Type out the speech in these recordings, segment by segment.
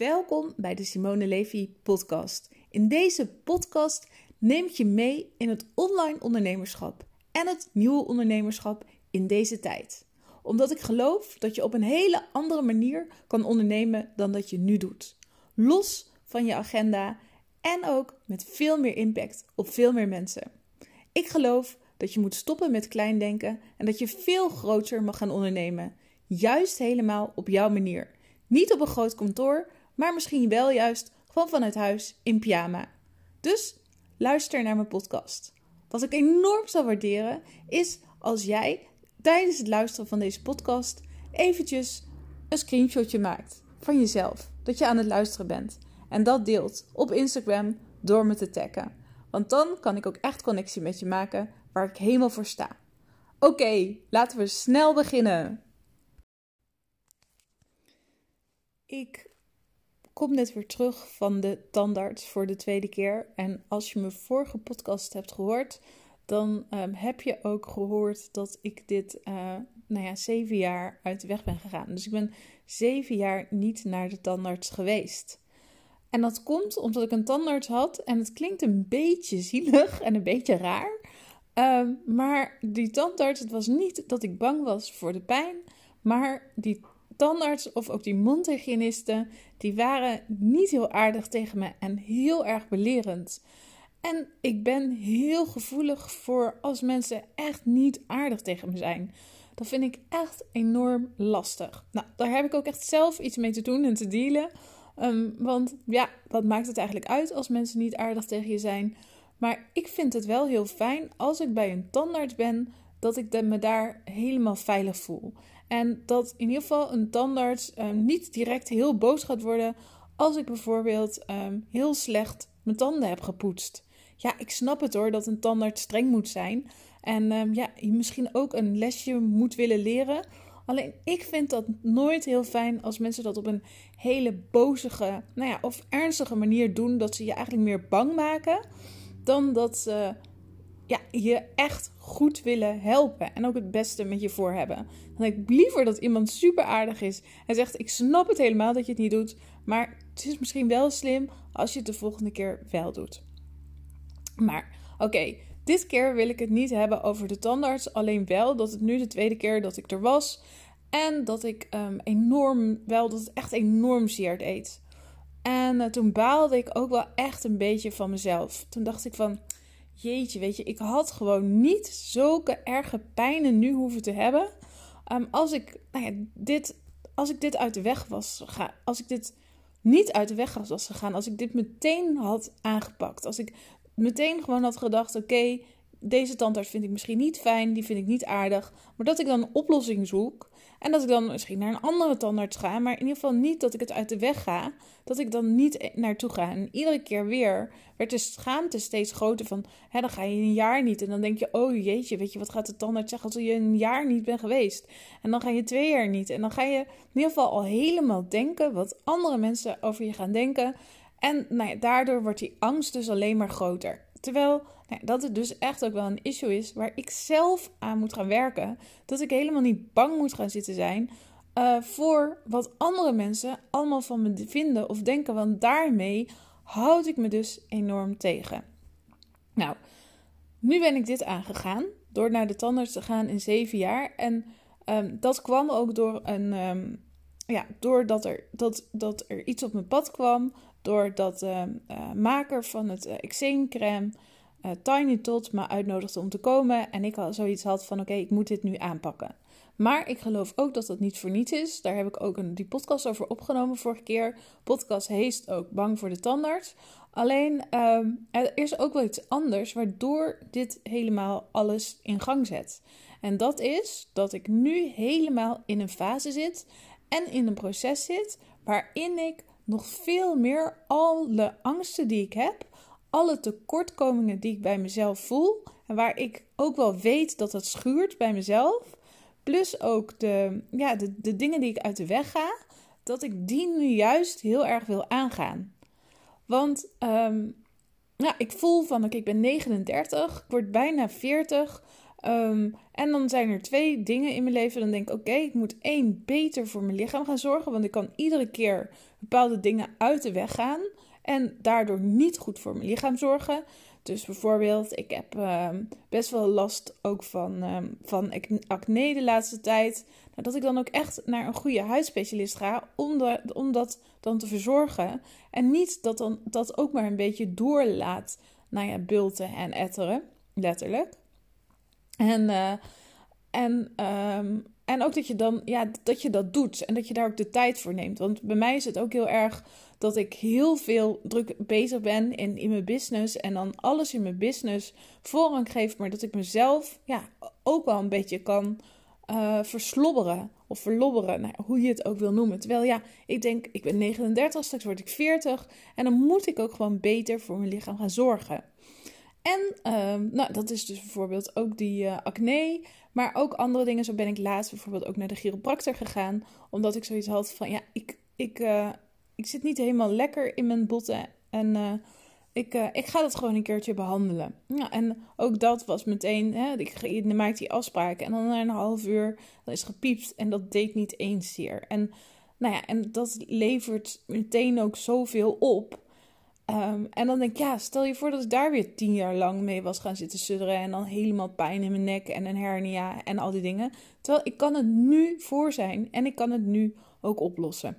Welkom bij de Simone Levy podcast. In deze podcast neem ik je mee in het online ondernemerschap en het nieuwe ondernemerschap in deze tijd. Omdat ik geloof dat je op een hele andere manier kan ondernemen dan dat je nu doet. Los van je agenda en ook met veel meer impact op veel meer mensen. Ik geloof dat je moet stoppen met klein denken en dat je veel groter mag gaan ondernemen. Juist helemaal op jouw manier. Niet op een groot kantoor, maar misschien wel juist gewoon vanuit huis in pyjama. Dus luister naar mijn podcast. Wat ik enorm zou waarderen is als jij tijdens het luisteren van deze podcast eventjes een screenshotje maakt van jezelf. Dat je aan het luisteren bent. En dat deelt op Instagram door me te taggen. Want dan kan ik ook echt connectie met je maken waar ik helemaal voor sta. Oké, laten we snel beginnen. Ik kom net weer terug van de tandarts voor de tweede keer. En als je mijn vorige podcast hebt gehoord, dan um, heb je ook gehoord dat ik dit, uh, nou ja, zeven jaar uit de weg ben gegaan. Dus ik ben zeven jaar niet naar de tandarts geweest. En dat komt omdat ik een tandarts had. En het klinkt een beetje zielig en een beetje raar. Um, maar die tandarts, het was niet dat ik bang was voor de pijn. Maar die tandarts of ook die mondhygiënisten, die waren niet heel aardig tegen me en heel erg belerend. En ik ben heel gevoelig voor als mensen echt niet aardig tegen me zijn. Dat vind ik echt enorm lastig. Nou, daar heb ik ook echt zelf iets mee te doen en te dealen. Um, want ja, wat maakt het eigenlijk uit als mensen niet aardig tegen je zijn? Maar ik vind het wel heel fijn als ik bij een tandarts ben, dat ik me daar helemaal veilig voel. En dat in ieder geval een tandarts um, niet direct heel boos gaat worden als ik bijvoorbeeld um, heel slecht mijn tanden heb gepoetst. Ja, ik snap het hoor dat een tandarts streng moet zijn. En um, ja, je misschien ook een lesje moet willen leren. Alleen ik vind dat nooit heel fijn als mensen dat op een hele bozige, nou ja, of ernstige manier doen. Dat ze je eigenlijk meer bang maken dan dat ze ja, je echt goed willen helpen en ook het beste met je voor hebben. Dan ik liever dat iemand super aardig is en zegt: Ik snap het helemaal dat je het niet doet, maar het is misschien wel slim als je het de volgende keer wel doet. Maar oké, dit keer wil ik het niet hebben over de tandarts, alleen wel dat het nu de tweede keer dat ik er was en dat ik um, enorm, wel dat het echt enorm zeer deed. En uh, toen baalde ik ook wel echt een beetje van mezelf. Toen dacht ik van jeetje, weet je, ik had gewoon niet zulke erge pijnen nu hoeven te hebben. Um, als, ik, nou ja, dit, als ik dit uit de weg was gegaan, als ik dit niet uit de weg was gegaan, als ik dit meteen had aangepakt, als ik meteen gewoon had gedacht: oké, deze tandarts vind ik misschien niet fijn, die vind ik niet aardig, maar dat ik dan een oplossing zoek en dat ik dan misschien naar een andere tandarts ga, maar in ieder geval niet dat ik het uit de weg ga. Dat ik dan niet naartoe ga. En iedere keer weer werd de schaamte steeds groter van, hè, dan ga je een jaar niet. En dan denk je, oh jeetje, weet je, wat gaat de tandarts zeggen als je een jaar niet bent geweest? En dan ga je twee jaar niet. En dan ga je in ieder geval al helemaal denken wat andere mensen over je gaan denken. En nou ja, daardoor wordt die angst dus alleen maar groter. Terwijl nou, dat het dus echt ook wel een issue is waar ik zelf aan moet gaan werken. Dat ik helemaal niet bang moet gaan zitten zijn uh, voor wat andere mensen allemaal van me vinden of denken. Want daarmee houd ik me dus enorm tegen. Nou, nu ben ik dit aangegaan door naar de tandarts te gaan in zeven jaar. En um, dat kwam ook door een. Um, ja, doordat er, dat, dat er iets op mijn pad kwam. Doordat de uh, maker van het uh, eczeemcrème uh, Tiny Tot me uitnodigde om te komen. En ik al zoiets had van oké, ik moet dit nu aanpakken. Maar ik geloof ook dat dat niet voor niets is. Daar heb ik ook een, die podcast over opgenomen vorige keer. Podcast heet ook Bang voor de tandarts. Alleen um, er is ook wel iets anders waardoor dit helemaal alles in gang zet. En dat is dat ik nu helemaal in een fase zit en in een proces zit waarin ik nog veel meer alle angsten die ik heb, alle tekortkomingen die ik bij mezelf voel en waar ik ook wel weet dat het schuurt bij mezelf, plus ook de, ja, de, de dingen die ik uit de weg ga, dat ik die nu juist heel erg wil aangaan. Want um, ik voel van, ik ben 39, ik word bijna 40. Um, En dan zijn er twee dingen in mijn leven. Dan denk ik, oké, ik moet één beter voor mijn lichaam gaan zorgen. Want ik kan iedere keer bepaalde dingen uit de weg gaan. En daardoor niet goed voor mijn lichaam zorgen. Dus bijvoorbeeld, ik heb ehm, best wel last ook van, uh, van acne de laatste tijd. Nou, dat ik dan ook echt naar een goede huidspecialist ga om, om dat dan te verzorgen. En niet dat dan, dat ook maar een beetje doorlaat, nou ja, bulten en etteren, letterlijk. En, uh, en, um, en ook dat je dan, ja, dat je dat doet en dat je daar ook de tijd voor neemt. Want bij mij is het ook heel erg dat ik heel veel druk bezig ben in, in mijn business en dan alles in mijn business voorrang geef, maar dat ik mezelf ja, ook wel een beetje kan uh, verslobberen of verlobberen, nou, hoe je het ook wil noemen. Terwijl ja, ik denk, ik ben 39, straks word ik 40 en dan moet ik ook gewoon beter voor mijn lichaam gaan zorgen. En uh, nou, dat is dus bijvoorbeeld ook die uh, acne, maar ook andere dingen. Zo ben ik laatst bijvoorbeeld ook naar de chiropractor gegaan, omdat ik zoiets had van ja, ik, ik, uh, ik zit niet helemaal lekker in mijn botten en uh, ik, uh, ik ga dat gewoon een keertje behandelen. Ja, en ook dat was meteen, hè, ik maak die afspraken en dan na een half uur dan is gepiept en dat deed niet eens zeer. En, nou ja, en dat levert meteen ook zoveel op. Um, en dan denk ik, ja, stel je voor dat ik daar weer tien jaar lang mee was gaan zitten sudderen. En dan helemaal pijn in mijn nek en een hernia en al die dingen. Terwijl ik kan het nu voor zijn en ik kan het nu ook oplossen.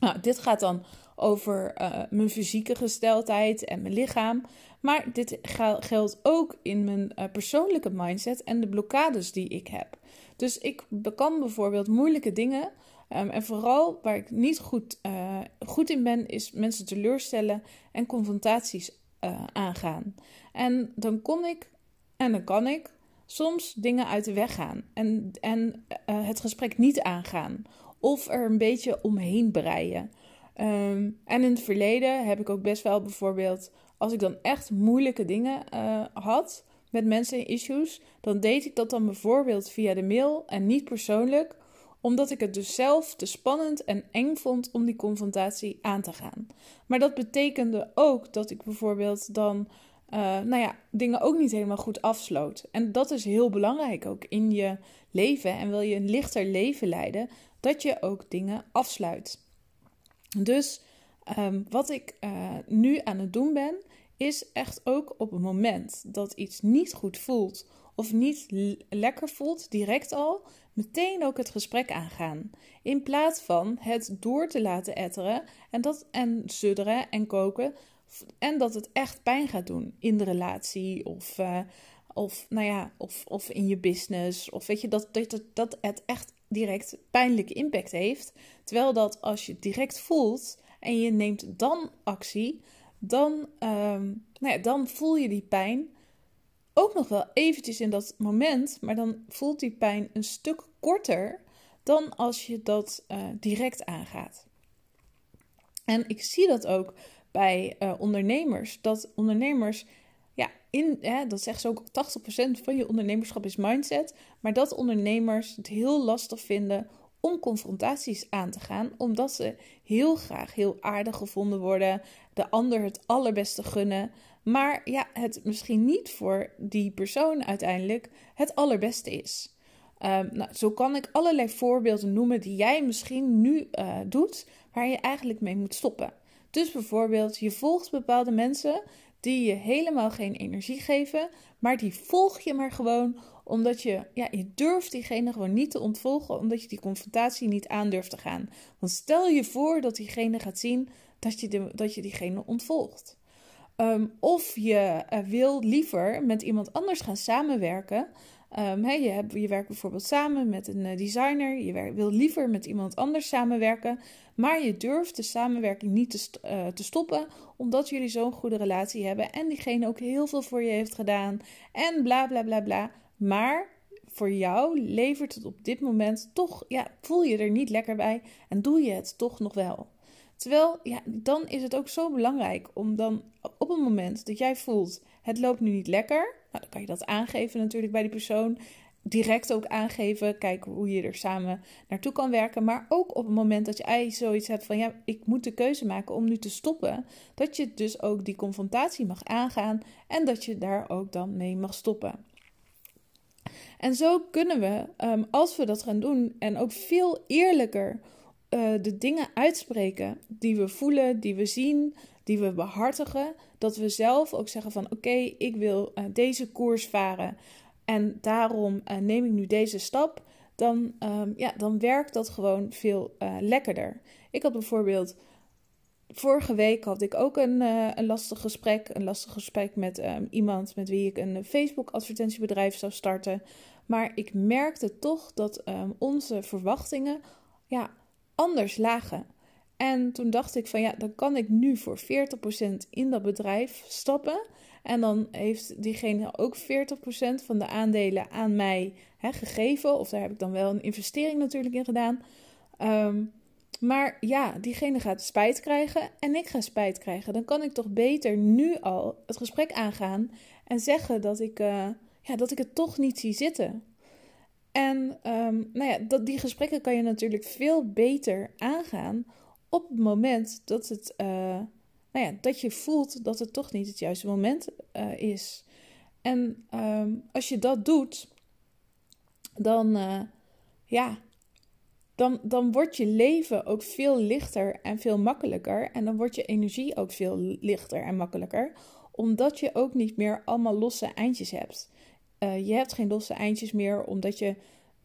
Nou, dit gaat dan over uh, mijn fysieke gesteldheid en mijn lichaam. Maar dit geldt ook in mijn uh, persoonlijke mindset en de blokkades die ik heb. Dus ik kan bijvoorbeeld moeilijke dingen. Um, en vooral waar ik niet goed, uh, goed in ben, is mensen teleurstellen en confrontaties aangaan. En dan kon ik en dan kan ik soms dingen uit de weg gaan en, en het gesprek niet aangaan. Of er een beetje omheen breien. Um, en in het verleden heb ik ook best wel bijvoorbeeld, als ik dan echt moeilijke dingen had met mensen in issues, dan deed ik dat dan bijvoorbeeld via de mail en niet persoonlijk, omdat ik het dus zelf te spannend en eng vond om die confrontatie aan te gaan. Maar dat betekende ook dat ik bijvoorbeeld dan, uh, nou ja, dingen ook niet helemaal goed afsloot. En dat is heel belangrijk ook in je leven en wil je een lichter leven leiden, dat je ook dingen afsluit. Dus ehm, wat ik uh, nu aan het doen ben, is echt ook op het moment dat iets niet goed voelt of niet lekker voelt, direct al, meteen ook het gesprek aangaan. In plaats van het door te laten etteren en, dat, en sudderen en koken. En dat het echt pijn gaat doen in de relatie of, uh, of, nou ja, of, of in je business. Of weet je, dat, dat, dat het echt direct pijnlijke impact heeft. Terwijl dat als je het direct voelt en je neemt dan actie, dan, um, nou ja, dan voel je die pijn ook nog wel eventjes in dat moment, maar dan voelt die pijn een stuk korter dan als je dat uh, direct aangaat. En ik zie dat ook bij uh, ondernemers, dat ondernemers ja, in, hè, dat zegt ze ook, 80% van je ondernemerschap is mindset. Maar dat ondernemers het heel lastig vinden om confrontaties aan te gaan, omdat ze heel graag heel aardig gevonden worden, de ander het allerbeste gunnen, maar ja, het misschien niet voor die persoon uiteindelijk het allerbeste is. Um, nou, zo kan ik allerlei voorbeelden noemen die jij misschien nu uh, doet, waar je eigenlijk mee moet stoppen. Dus bijvoorbeeld, je volgt bepaalde mensen die je helemaal geen energie geven, maar die volg je maar gewoon omdat je, ja, je durft diegene gewoon niet te ontvolgen, omdat je die confrontatie niet aan durft te gaan. Want stel je voor dat diegene gaat zien dat je, de, dat je diegene ontvolgt. Um, of je uh, wil liever met iemand anders gaan samenwerken, Um, je, je werkt bijvoorbeeld samen met een uh, designer. Je wil liever met iemand anders samenwerken. Maar je durft de samenwerking niet te, uh, te stoppen. Omdat jullie zo'n goede relatie hebben. En diegene ook heel veel voor je heeft gedaan. En bla bla bla bla. Maar voor jou levert het op dit moment toch. Ja, voel je er niet lekker bij. En doe je het toch nog wel. Terwijl, ja, dan is het ook zo belangrijk om dan op het moment dat jij voelt: het loopt nu niet lekker nou, dan kan je dat aangeven natuurlijk bij die persoon. Direct ook aangeven, kijken hoe je er samen naartoe kan werken. Maar ook op het moment dat je zoiets hebt van ja, ik moet de keuze maken om nu te stoppen. Dat je dus ook die confrontatie mag aangaan en dat je daar ook dan mee mag stoppen. En zo kunnen we, ehm, als we dat gaan doen en ook veel eerlijker uh, de dingen uitspreken die we voelen, die we zien, die we behartigen, dat we zelf ook zeggen van oké, ik wil uh, deze koers varen en daarom uh, neem ik nu deze stap, dan, um, ja, dan werkt dat gewoon veel lekkerder. Ik had bijvoorbeeld vorige week had ik ook een, een lastig gesprek, een lastig gesprek met um, iemand met wie ik een Facebook advertentiebedrijf zou starten. Maar ik merkte toch dat um, onze verwachtingen ja, anders lagen. En toen dacht ik van ja, dan kan ik nu voor 40% in dat bedrijf stappen. En dan heeft diegene ook 40% van de aandelen aan mij hè, gegeven. Of daar heb ik dan wel een investering natuurlijk in gedaan. Um, maar ja, diegene gaat spijt krijgen en ik ga spijt krijgen. Dan kan ik toch beter nu al het gesprek aangaan en zeggen dat ik, uh, ja, dat ik het toch niet zie zitten. En um, nou ja, dat, die gesprekken kan je natuurlijk veel beter aangaan op het moment dat, het, uh, nou ja, dat je voelt dat het toch niet het juiste moment uh, is. En um, als je dat doet, dan, uh, ja, dan, dan wordt je leven ook veel lichter en veel makkelijker. En dan wordt je energie ook veel lichter en makkelijker, omdat je ook niet meer allemaal losse eindjes hebt. Uh, je hebt geen losse eindjes meer, omdat je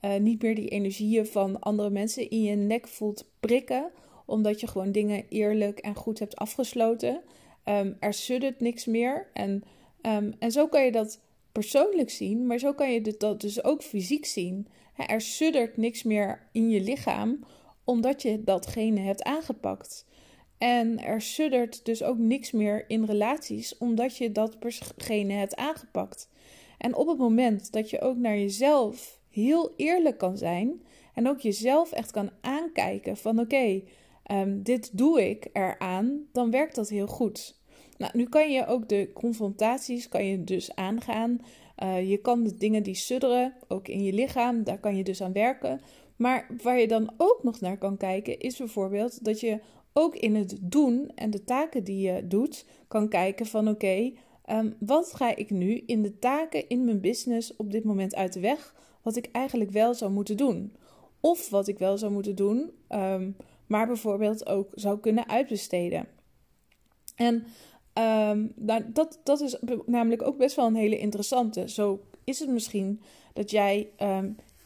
uh, niet meer die energieën van andere mensen in je nek voelt prikken, omdat je gewoon dingen eerlijk en goed hebt afgesloten. Um, er suddert niks meer. En, um, en zo kan je dat persoonlijk zien, maar zo kan je dat dus ook fysiek zien. Er suddert niks meer in je lichaam, omdat je datgene hebt aangepakt. En er suddert dus ook niks meer in relaties, omdat je datgene hebt aangepakt. En op het moment dat je ook naar jezelf heel eerlijk kan zijn en ook jezelf echt kan aankijken van oké, um, dit doe ik eraan, dan werkt dat heel goed. Nou, nu kan je ook de confrontaties kan je dus aangaan. Uh, je kan de dingen die sudderen, ook in je lichaam, daar kan je dus aan werken. Maar waar je dan ook nog naar kan kijken, is bijvoorbeeld dat je ook in het doen en de taken die je doet, kan kijken van oké, um, wat ga ik nu in de taken in mijn business op dit moment uit de weg, wat ik eigenlijk wel zou moeten doen. Of wat ik wel zou moeten doen, um, maar bijvoorbeeld ook zou kunnen uitbesteden. En um, nou, dat, dat is namelijk ook best wel een hele interessante. Zo is het misschien dat jij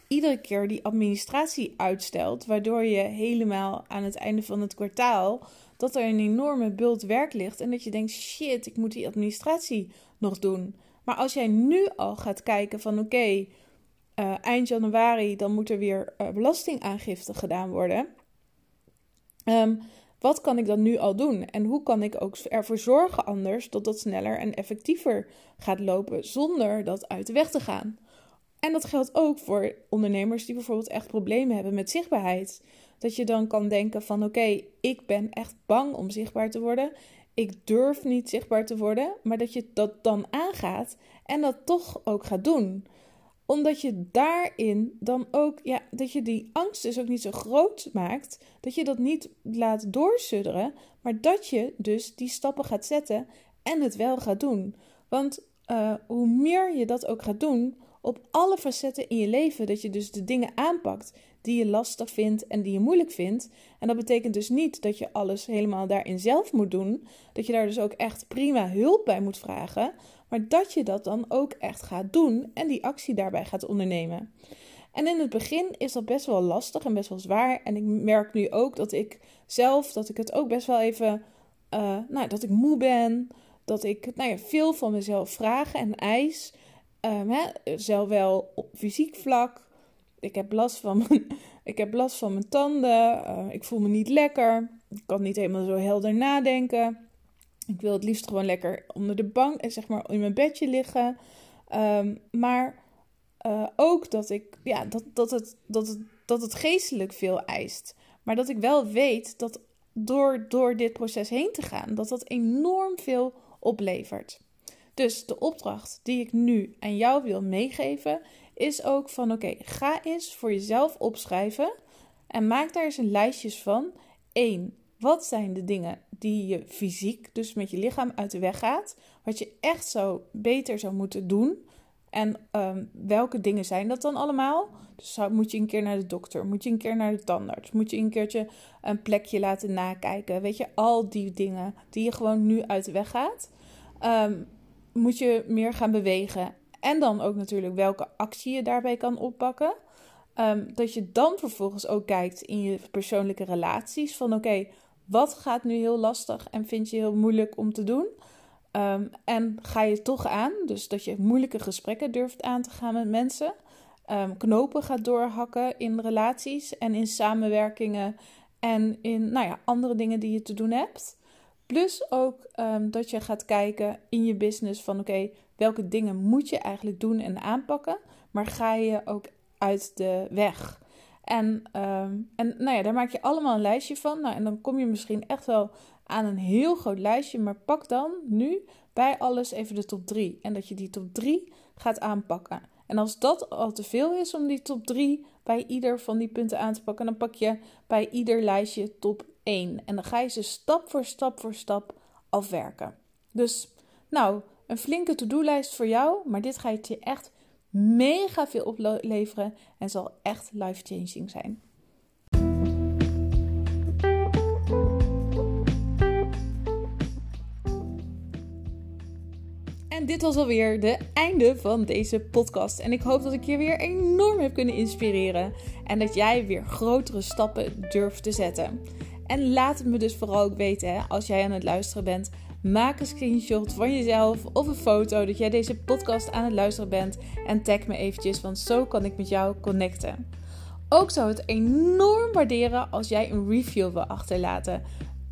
iedere keer die administratie uitstelt, waardoor je helemaal aan het einde van het kwartaal dat er een enorme bult werk ligt en dat je denkt: shit, ik moet die administratie nog doen. Maar als jij nu al gaat kijken van oké, uh, eind januari dan moet er weer uh, belastingaangifte gedaan worden. Um, wat kan ik dan nu al doen? En hoe kan ik ook ervoor zorgen anders dat dat sneller en effectiever gaat lopen zonder dat uit de weg te gaan? En dat geldt ook voor ondernemers die bijvoorbeeld echt problemen hebben met zichtbaarheid. Dat je dan kan denken van oké, ik ben echt bang om zichtbaar te worden. Ik durf niet zichtbaar te worden, maar dat je dat dan aangaat en dat toch ook gaat doen omdat je daarin dan ook, ja, dat je die angst dus ook niet zo groot maakt. Dat je dat niet laat doorsudderen. Maar dat je dus die stappen gaat zetten en het wel gaat doen. Want uh, hoe meer je dat ook gaat doen, op alle facetten in je leven, dat je dus de dingen aanpakt die je lastig vindt en die je moeilijk vindt. En dat betekent dus niet dat je alles helemaal daarin zelf moet doen. Dat je daar dus ook echt prima hulp bij moet vragen. Maar dat je dat dan ook echt gaat doen en die actie daarbij gaat ondernemen. En in het begin is dat best wel lastig en best wel zwaar. En ik merk nu ook dat ik zelf, dat ik het ook best wel even, uh, nou, dat ik moe ben. Dat ik nou ja, veel van mezelf vraag en eis. Um, hè, zelf wel op fysiek vlak. Ik heb last van mijn, ik heb last van mijn tanden. Uh, ik voel me niet lekker. Ik kan niet helemaal zo helder nadenken. Ik wil het liefst gewoon lekker onder de bank en zeg maar in mijn bedje liggen. Um, maar uh, ook dat ik, ja, dat, dat, het, dat, het, dat het geestelijk veel eist. Maar dat ik wel weet dat door, door dit proces heen te gaan, dat dat enorm veel oplevert. Dus de opdracht die ik nu aan jou wil meegeven, is ook van oké, ga eens voor jezelf opschrijven en maak daar eens een lijstjes van. 1. Wat zijn de dingen die je fysiek, dus met je lichaam, uit de weg gaat? Wat je echt zo beter zou moeten doen. En ehm, welke dingen zijn dat dan allemaal? Dus moet je een keer naar de dokter? Moet je een keer naar de tandarts? Moet je een keertje een plekje laten nakijken? Weet je, al die dingen die je gewoon nu uit de weg gaat. Ehm, moet je meer gaan bewegen. En dan ook natuurlijk welke actie je daarbij kan oppakken. Ehm, dat je dan vervolgens ook kijkt in je persoonlijke relaties. Van oké, wat gaat nu heel lastig en vind je heel moeilijk om te doen? Ehm, en ga je toch aan, dus dat je moeilijke gesprekken durft aan te gaan met mensen. Um, knopen gaat doorhakken in relaties en in samenwerkingen en in nou ja, andere dingen die je te doen hebt. Plus ook um, dat je gaat kijken in je business van oké, welke dingen moet je eigenlijk doen en aanpakken, maar ga je ook uit de weg. En, en nou ja, daar maak je allemaal een lijstje van. Nou, en dan kom je misschien echt wel aan een heel groot lijstje, maar pak dan nu bij alles even de top 3. En dat je die top 3 gaat aanpakken. En als dat al te veel is om die top 3 bij ieder van die punten aan te pakken, dan pak je bij ieder lijstje top 1. En dan ga je ze stap voor stap voor stap afwerken. Dus, nou, een flinke to-do-lijst voor jou, maar dit gaat je echt mega veel opleveren en zal echt life-changing zijn. En dit was alweer de einde van deze podcast. En ik hoop dat ik je weer enorm heb kunnen inspireren. En dat jij weer grotere stappen durft te zetten. En laat het me dus vooral ook weten hè, als jij aan het luisteren bent. Maak een screenshot van jezelf of een foto dat jij deze podcast aan het luisteren bent. En tag me eventjes, want zo kan ik met jou connecten. Ook zou het enorm waarderen als jij een review wil achterlaten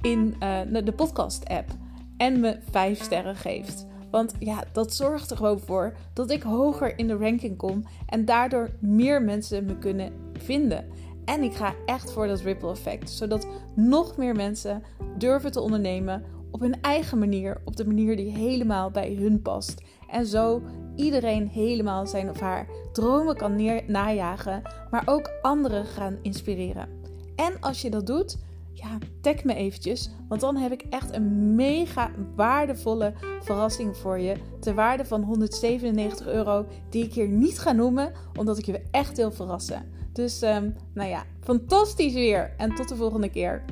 in uh, de podcast app. En me 5 sterren geeft. Want ja, dat zorgt er gewoon voor dat ik hoger in de ranking kom en daardoor meer mensen me kunnen vinden. En ik ga echt voor dat ripple effect, zodat nog meer mensen durven te ondernemen op hun eigen manier, op de manier die helemaal bij hun past. En zo iedereen helemaal zijn of haar dromen kan neer najagen, maar ook anderen gaan inspireren. En als je dat doet, ja, tag me eventjes. Want dan heb ik echt een mega waardevolle verrassing voor je. Ter waarde van 197 euro. Die ik hier niet ga noemen, omdat ik je echt wil verrassen. Dus, um, nou ja, fantastisch weer. En tot de volgende keer.